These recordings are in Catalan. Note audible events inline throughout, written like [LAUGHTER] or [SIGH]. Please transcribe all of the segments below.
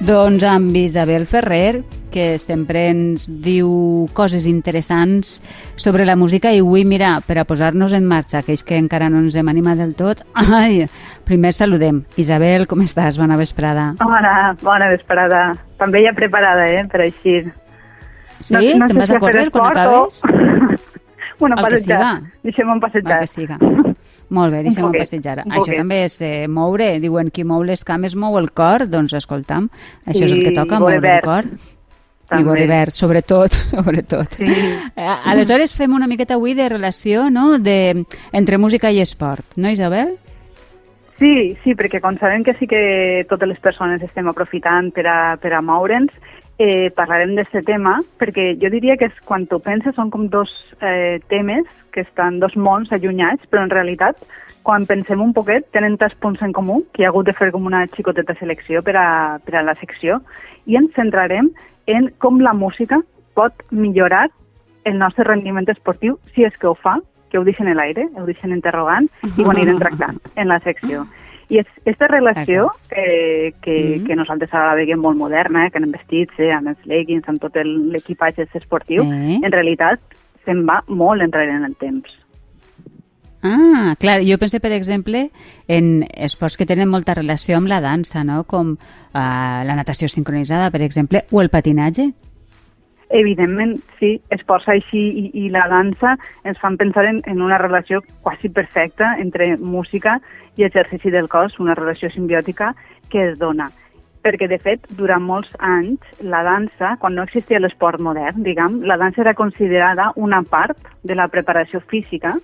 Doncs amb Isabel Ferrer, que sempre ens diu coses interessants sobre la música i avui, mira, per a posar-nos en marxa, aquells que encara no ens hem animat del tot, ai, primer saludem. Isabel, com estàs? Bona vesprada. Hola, bona vesprada. També ja preparada, eh, per així. Sí? No, no Te'n vas a córrer quan acabes? [LAUGHS] bueno, passejar. Deixem-ho passejar. El que siga. Molt bé, deixem-ho passejar. Això també és eh, moure, diuen qui mou les cames mou el cor, doncs escoltam, això I és el que toca, moure verd. el cor. També. I vore verd, sobretot, [LAUGHS] sobretot. Sí. Eh, aleshores fem una miqueta avui de relació no? de, entre música i esport, no Isabel? Sí, sí, perquè com sabem que sí que totes les persones estem aprofitant per a, per a moure'ns, eh, parlarem d'aquest tema, perquè jo diria que és, quan tu penses són com dos eh, temes que estan, dos mons allunyats, però en realitat, quan pensem un poquet, tenen tants punts en comú que hi ha hagut de fer com una xicoteta selecció per a, per a la secció, i ens centrarem en com la música pot millorar el nostre rendiment esportiu, si és que ho fa, que ho deixen en l'aire, ho deixen interrogant, i ho anirem tractant en la secció. I és aquesta relació eh, que, mm -hmm. que nosaltres ara veiem molt moderna, eh, que anem vestits eh, amb els leggings, amb tot l'equipatge esportiu, sí. en realitat se'n va molt enrere en el temps. Ah, clar, jo penso, per exemple, en esports que tenen molta relació amb la dansa, no? com uh, la natació sincronitzada, per exemple, o el patinatge. Evidentment, sí, esports així i, i la dansa ens fan pensar en, en una relació quasi perfecta entre música i exercici del cos, una relació simbiòtica que es dona. Perquè, de fet, durant molts anys, la dansa, quan no existia l'esport modern, diguem, la dansa era considerada una part de la preparació física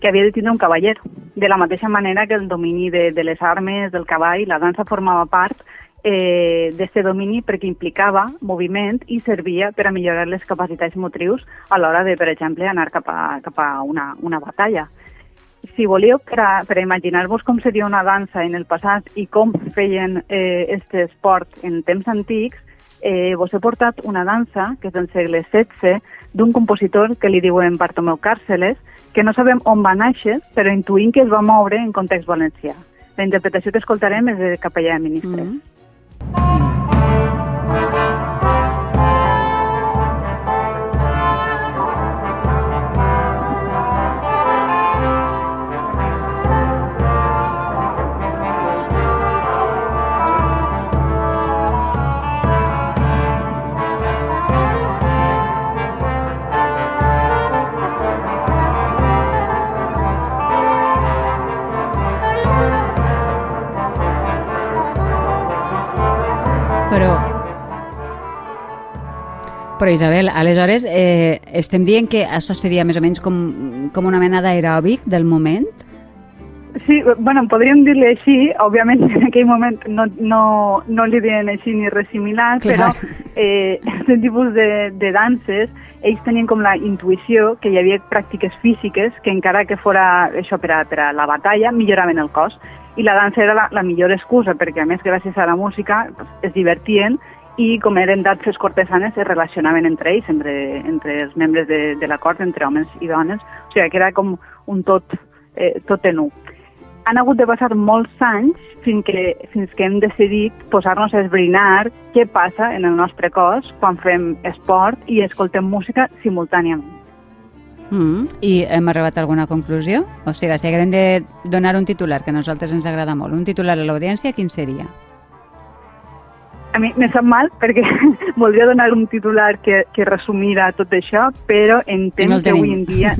que havia de tindre un cavaller. De la mateixa manera que el domini de, de les armes, del cavall, la dansa formava part eh, d'aquest domini perquè implicava moviment i servia per a millorar les capacitats motrius a l'hora de, per exemple, anar cap a, cap a una, una batalla. Si volíeu, per a, per a imaginar-vos com seria una dansa en el passat i com feien eh, este esport en temps antics, eh, vos he portat una dansa, que és del segle XVI, d'un compositor que li diuen Bartomeu Càrceles, que no sabem on va néixer, però intuïm que es va moure en context valencià. La interpretació que escoltarem és de Capellà de Ministres. Mm -hmm. Però... Però Isabel, aleshores eh, estem dient que això seria més o menys com, com una mena d'aeròbic del moment? Sí, bueno, podríem dir-li així, òbviament en aquell moment no, no, no li deien així ni res similar, Clar. però eh, [LAUGHS] aquest tipus de, de danses, ells tenien com la intuïció que hi havia pràctiques físiques que encara que fora això per a, per a la batalla milloraven el cos i la dansa era la, la millor excusa perquè a més gràcies a la música pues, es divertien i com eren danses cortesanes es relacionaven entre ells, entre, entre els membres de, de la cort, entre homes i dones, o sigui que era com un tot, eh, tot en un. Han hagut de passar molts anys fins que, fins que hem decidit posar-nos a esbrinar què passa en el nostre cos quan fem esport i escoltem música simultàniament. Mm, I hem arribat a alguna conclusió? O sigui, si haguem de donar un titular que a nosaltres ens agrada molt, un titular a l'audiència, quin seria? A mi me sap mal perquè [LAUGHS] voldria donar un titular que, que resumira tot això, però entenc no que avui en dia...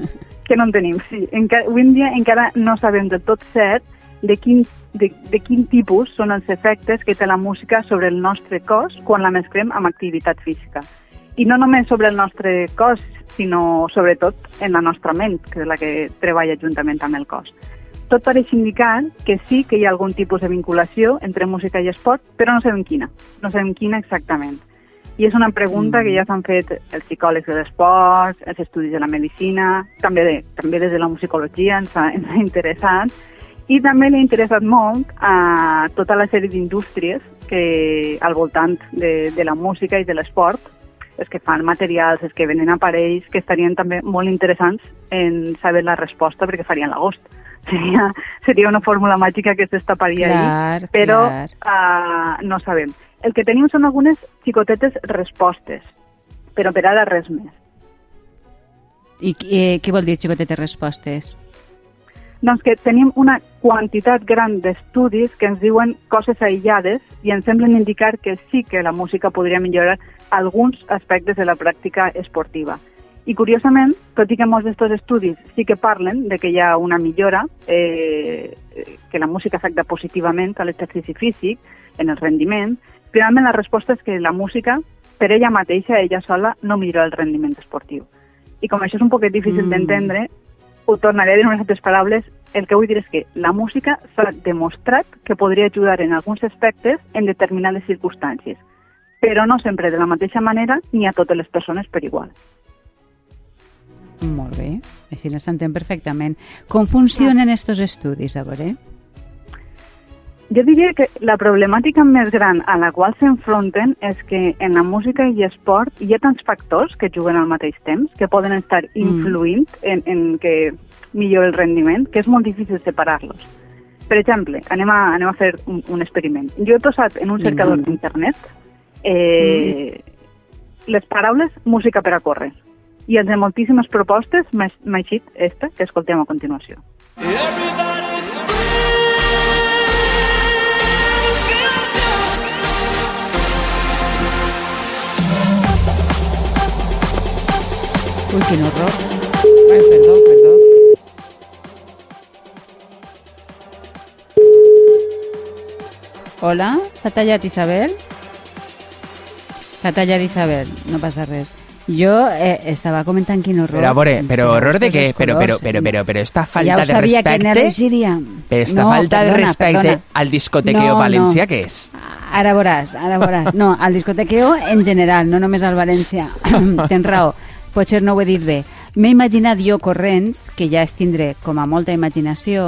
que no en tenim, sí. Encara, avui en dia encara no sabem de tot cert de quin, de, de quin tipus són els efectes que té la música sobre el nostre cos quan la mesclem amb activitat física. I no només sobre el nostre cos, sinó sobretot en la nostra ment, que és la que treballa juntament amb el cos. Tot pareix indicar que sí que hi ha algun tipus de vinculació entre música i esport, però no sabem quina, no sabem quina exactament. I és una pregunta que ja s'han fet els psicòlegs de l'esport, els estudis de la medicina, també, de, també des de la musicologia ens ha, ens ha interessat, i també l'ha interessat molt a tota la sèrie d'indústries que al voltant de, de la música i de l'esport els que fan materials, els que venen aparells, que estarien també molt interessants en saber la resposta perquè farien l'agost. Seria, seria una fórmula màgica que s'estaparia ahí, però clar. Uh, no sabem. El que tenim són algunes xicotetes respostes, però per ara res més. I eh, què vol dir xicotetes respostes? Doncs que tenim una quantitat gran d'estudis que ens diuen coses aïllades i ens semblen indicar que sí que la música podria millorar alguns aspectes de la pràctica esportiva. I curiosament, tot i que molts d'aquests estudis sí que parlen de que hi ha una millora, eh, que la música afecta positivament a l'exercici físic, en el rendiment, finalment la resposta és que la música, per ella mateixa, ella sola, no millora el rendiment esportiu. I com això és un poquet difícil mm. d'entendre, ho tornaré a dir en unes altres paraules, el que vull dir és que la música s'ha demostrat que podria ajudar en alguns aspectes en determinades circumstàncies, però no sempre de la mateixa manera ni a totes les persones per igual. Molt bé, així no s'entén perfectament. Com funcionen aquests estudis, a veure? Jo diria que la problemàtica més gran a la qual s'enfronten és que en la música i esport hi ha tants factors que juguen al mateix temps, que poden estar mm. influint mm. en, en que millor el rendiment, que és molt difícil separar-los. Per exemple, anem a, anem a fer un, un experiment. Jo he posat en un cercador d'internet eh, mm. les paraules música per a córrer i els de moltíssimes propostes m'ha eixit esta que escoltem a continuació. Everybody's Uy, quin horror. Ai, perdó, perdó. Hola, s'ha tallat Isabel? S'ha tallat Isabel, no passa res. Jo eh, estava comentant quin horror. Però a veure, però horror de què? Però, però, però, però, però esta falta ja de respecte... Però esta no, falta perdona, de respecte perdona. al discotequeo no, València, no. què és? Ara veuràs, ara veuràs. No, al discotequeo en general, no només al València. [LAUGHS] Tens raó potser no ho he dit bé. M'he imaginat jo corrents, que ja es tindré com a molta imaginació,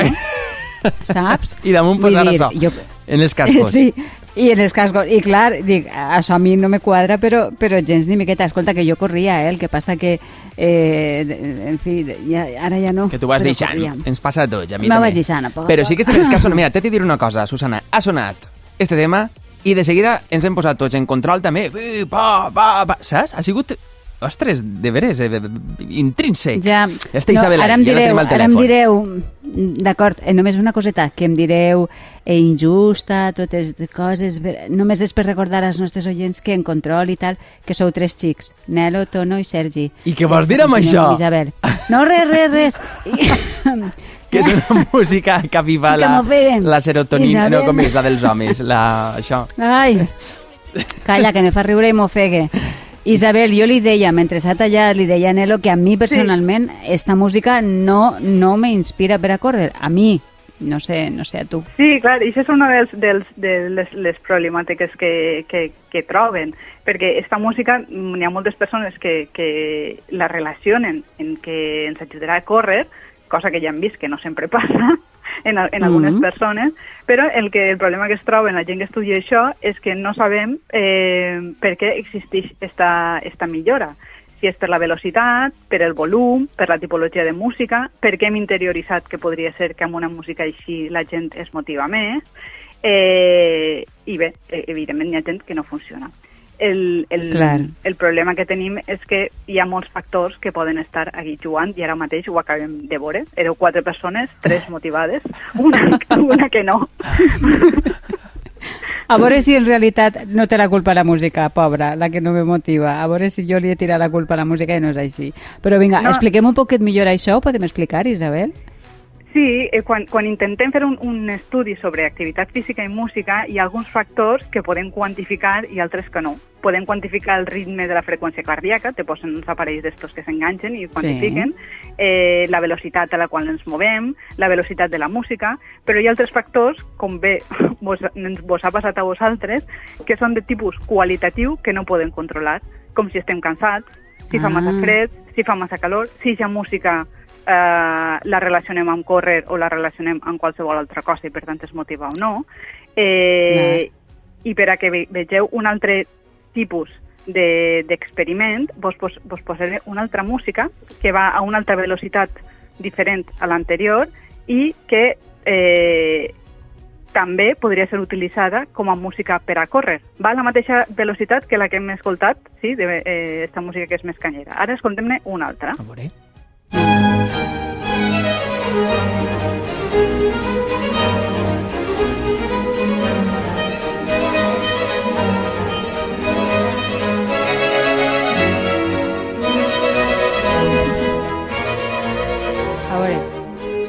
[LAUGHS] saps? I damunt posar dir, això, jo... en els cascos. [LAUGHS] Sí, i en els cascos. I clar, dic, això a mi no me quadra, però, però gens ni miqueta. Escolta, que jo corria, eh? El que passa que, eh, en fi, ja, ara ja no. Que tu vas deixant. Corria. Ens passa a tots, a mi no també. vaig deixant, a poc Però sí que en els cascos... Mira, t'he de dir una cosa, Susana. Ha sonat este tema i de seguida ens hem posat tots en control també. Pa, pa, pa, saps? Ha sigut ostres, de veres, eh, intrínsec. Ja, Esta no, Isabel, ara em direu, ja ara em direu, d'acord, eh, només una coseta, que em direu eh, injusta, totes coses, només és per recordar als nostres oients que en control i tal, que sou tres xics, Nelo, Tono i Sergi. I què vols dir amb això? Isabel. No, res, res, res. [LAUGHS] que és una música que aviva la, la serotonina, Isabel. no, com és, la dels homes, la, això. Ai, [LAUGHS] calla, que me fa riure i m'ofegue. Isabel, jo li deia, mentre s'ha tallat, li deia a Nelo que a mi personalment sí. esta música no, no me inspira per a córrer. A mi, no sé, no sé a tu. Sí, clar, això és una dels, dels, de les, les problemàtiques que, que, que troben, perquè esta música, n'hi ha moltes persones que, que la relacionen en que ens ajudarà a córrer, cosa que ja hem vist que no sempre [LAUGHS] passa, en, en algunes mm -hmm. persones, però el, que, el problema que es troba en la gent que estudia això és que no sabem eh, per què existeix esta, esta millora. Si és per la velocitat, per el volum, per la tipologia de música, per què hem interioritzat que podria ser que amb una música així la gent es motiva més, eh, i bé, eh, evidentment hi ha gent que no funciona. El, el, el problema que tenim és que hi ha molts factors que poden estar aquí jugant i ara mateix ho acabem de veure. Éreu quatre persones, tres [LAUGHS] motivades, una, una que no. A veure si en realitat no té la culpa la música, pobra, la que no me motiva. A veure si jo li he tirat la culpa a la música i no és així. Però vinga, no. expliquem un poquet millor això, ho podem explicar, Isabel? Sí, eh, quan, quan intentem fer un, un estudi sobre activitat física i música, hi ha alguns factors que podem quantificar i altres que no. Podem quantificar el ritme de la freqüència cardíaca, te posen uns aparells d'estos que s'enganxen i quantifiquen, sí. eh, la velocitat a la qual ens movem, la velocitat de la música, però hi ha altres factors, com bé [LAUGHS] vos, vos ha passat a vosaltres, que són de tipus qualitatiu que no podem controlar, com si estem cansats, si ah. fa massa fred, si fa massa calor, si hi ha música eh, la relacionem amb córrer o la relacionem amb qualsevol altra cosa i per tant es motiva o no. Eh, I per a que ve vegeu un altre tipus d'experiment, de, vos, vos, vos posaré una altra música que va a una altra velocitat diferent a l'anterior i que eh, també podria ser utilitzada com a música per a córrer. Va a la mateixa velocitat que la que hem escoltat, sí, de, eh, esta música que és més canyera. Ara escoltem-ne una altra. A veure.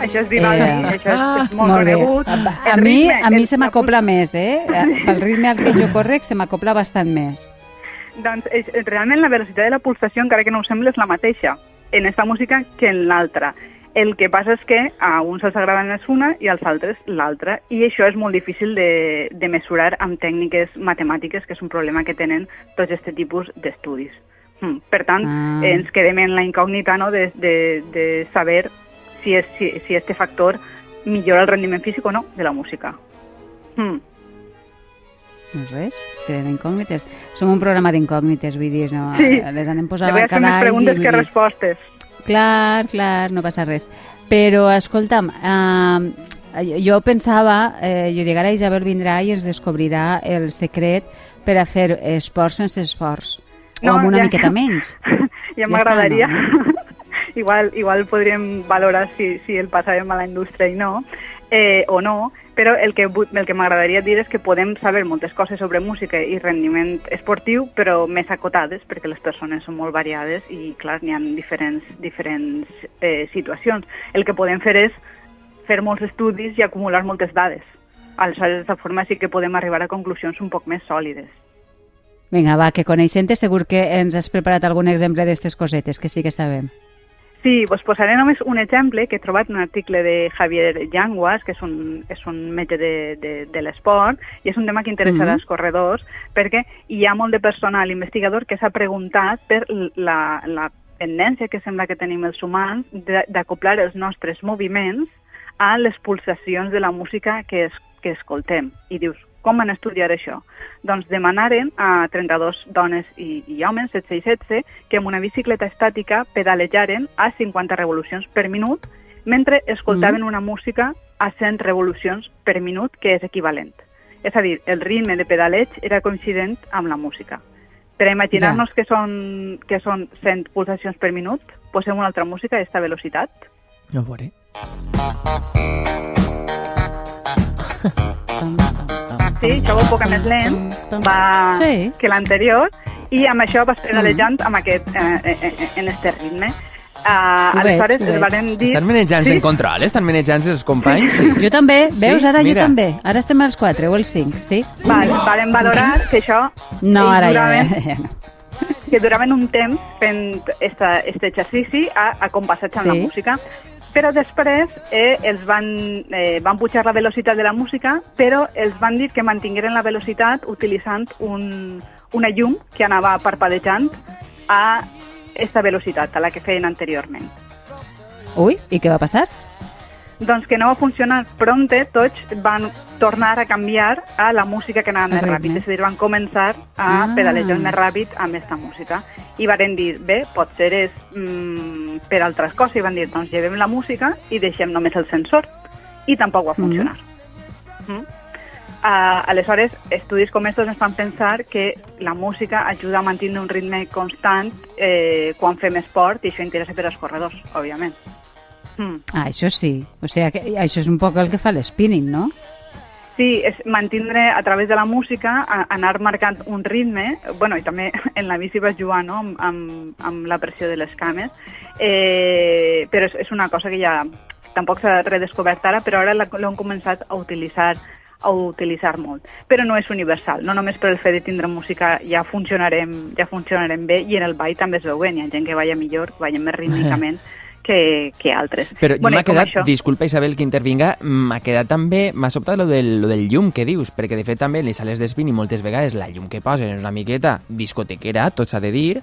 Això és Vivaldi, Eh, això és, és molt, molt conegut. A, a mi, ritme, a mi se m'acopla més, eh? Pel ritme al que jo correc se m'acopla bastant més. [LAUGHS] Doncs és, realment la velocitat de la pulsació, encara que no ho sembla, és la mateixa en esta música que en l'altra. El que passa és que a uns els agrada més una i als altres l'altra. I això és molt difícil de, de mesurar amb tècniques matemàtiques, que és un problema que tenen tots aquest tipus d'estudis. Mm. Per tant, Ah. ens quedem en la incògnita no, de, de, de saber si, és, si, si este factor millora el rendiment físic o no de la música. Mm. No res, queden incògnites. Som un programa d'incògnites, vull dir, no? Sí. les anem posant al fer més i preguntes vull que dir... respostes. Clar, clar, no passa res. Però, escolta'm, eh, jo pensava, eh, jo dic, ara Isabel vindrà i ens descobrirà el secret per a fer esport sense esforç. No, o amb una ja- miqueta menys. [LAUGHS] ja Ja m'agradaria. està, [LAUGHS] igual, igual podríem valorar si, si el passàvem a la indústria i no, eh, o no, però el que, el que m'agradaria dir és que podem saber moltes coses sobre música i rendiment esportiu, però més acotades, perquè les persones són molt variades i, clar, n'hi ha diferents, diferents eh, situacions. El que podem fer és fer molts estudis i acumular moltes dades. Aleshores, d'aquesta forma sí que podem arribar a conclusions un poc més sòlides. Vinga, va, que coneixent-te segur que ens has preparat algun exemple d'aquestes cosetes, que sí que sabem. Sí, vos posaré només un exemple que he trobat en un article de Javier Llanguas, que és un, és un metge de, de, de l'esport, i és un tema que interessa Mhm. als corredors, perquè hi ha molt de personal investigador que s'ha preguntat per la, la tendència que sembla que tenim els humans d'acoplar els nostres moviments a les pulsacions de la música que, es, que escoltem. I dius, com van estudiar això? Doncs demanaren a 32 dones i, i homes, 16 i 16, que amb una bicicleta estàtica pedalejaren a 50 revolucions per minut mentre escoltaven Mm. una música a 100 revolucions per minut, que és equivalent. És a dir, el ritme de pedaleig era coincident amb la música. Per imaginar-nos que, són, que són 100 pulsacions per minut, posem una altra música a aquesta velocitat. A veure. Sí, això va un poc més lent va Sí. que l'anterior i amb això vas pedalejant amb aquest, eh, eh, eh, en este ritme. Uh, Ho aleshores veig, ho es varen dir... Estan manejant-se Sí. en control, eh? Estan manejant-se els companys, sí. Jo també, Sí, veus? Ara mira. jo també. Ara estem als 4 o als 5, sí? Val, varen valorar que això No, ara ja, ja, ja no. que duraven un temps fent esta, este exercici a, a compassats amb Sí. la música però després eh, els van, eh, van pujar la velocitat de la música, però els van dir que mantingueren la velocitat utilitzant un, una llum que anava parpadejant a aquesta velocitat, a la que feien anteriorment. Ui, i què va passar? Doncs que no va funcionar. Prompte tots van tornar a canviar a la música que anava més ràpid. És a dir, van començar a Ah. pedalejar més ràpid amb aquesta música. I varen dir, bé, potser és mm, per altres coses. I van dir, doncs llevem la música i deixem només el sensor. I tampoc va funcionar. Mm. Uh, aleshores, estudis com estos ens fan pensar que la música ajuda a mantenir un ritme constant eh, quan fem esport i això interessa per als corredors, òbviament. Mm. Ah, això sí. O sigui, això és un poc el que fa l'spinning, no? Sí, és mantindre a través de la música, a, anar marcant un ritme, bueno, i també [LAUGHS] en la bici vas jugar no? amb, amb, amb la pressió de les cames, eh, però és, és una cosa que ja tampoc s'ha redescobert ara, però ara l'hem començat a utilitzar a utilitzar molt. Però no és universal, no només per el fet de tindre música ja funcionarem, ja funcionarem bé i en el ball també es veuen, hi ha gent que balla millor, que balla més rítmicament que, que altres. Però jo Bueno, m'ha quedat, això- disculpa Isabel que intervinga, m'ha quedat també, m'ha sobtat lo del, lo del llum que dius, perquè de fet també en les sales d'espin i moltes vegades la llum que posen és una miqueta discotequera, tot s'ha de dir,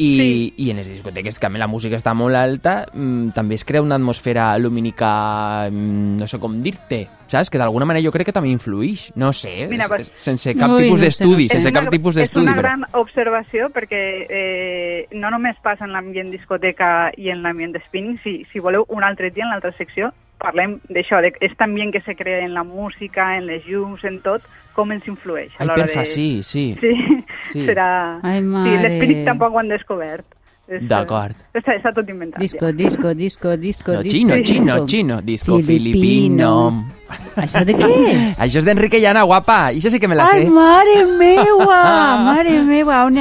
i, Sí. i en les discoteques més la música està molt alta mm, també es crea una atmosfera lumínica mm, no sé com dir-te saps? que d'alguna manera jo crec que també influix no sé, Mira, es- pues- sense cap Ui, tipus no d'estudi no sé. sense És cap una- tipus d'estudi És una però- gran observació perquè eh, no només passa en l'ambient discoteca i en l'ambient de spinning, si, si voleu un altre dia en l'altra secció parlem d'això, aquest ambient que se crea en la música, en les llums, en tot, com ens influeix. a Ai, perfa, de... sí, sí. Sí, Sí. serà... Ai, sí, mare. l'espírit tampoc ho han descobert. És, D'acord. eh, Està, està tot inventat. Disco, ja. disco, disco, disco, No, disco. chino, disco. chino, chino, disco filipino. Això de què és? Això és d'Enrique Llana, guapa. I això sí que me la Ai, sé. mare meua, [LAUGHS] mare meua. On...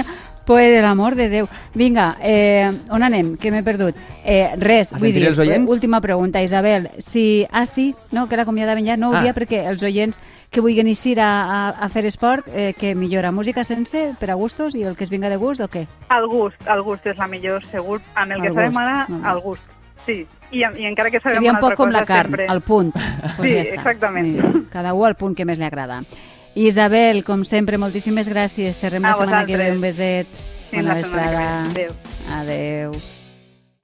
Per l'amor de Déu. Vinga, eh, on anem? Que m'he perdut. Eh, res, A vull dir, els oients? última pregunta, Isabel. Si, ah, sí, no, que l'acomiadaven ja, no ho Ah. dia perquè els oients que vulguin eixir a, a, a fer esport, eh, que millora música sense, per a gustos, i el que es vinga de gust, o què? El gust, el gust és la millor, segur. Amb el, El que sabem ara, bé. el gust. Sí, i, i encara que sabem Seria un una altra poc com cosa la carn, sempre... al punt. Pues Sí, ja està. exactament. Mira, cada un al punt que més li agrada. Isabel, com sempre, moltíssimes gràcies. Xerrem la setmana que ve. Un beset. Bona vesprada. ve. Adéu. Adéu.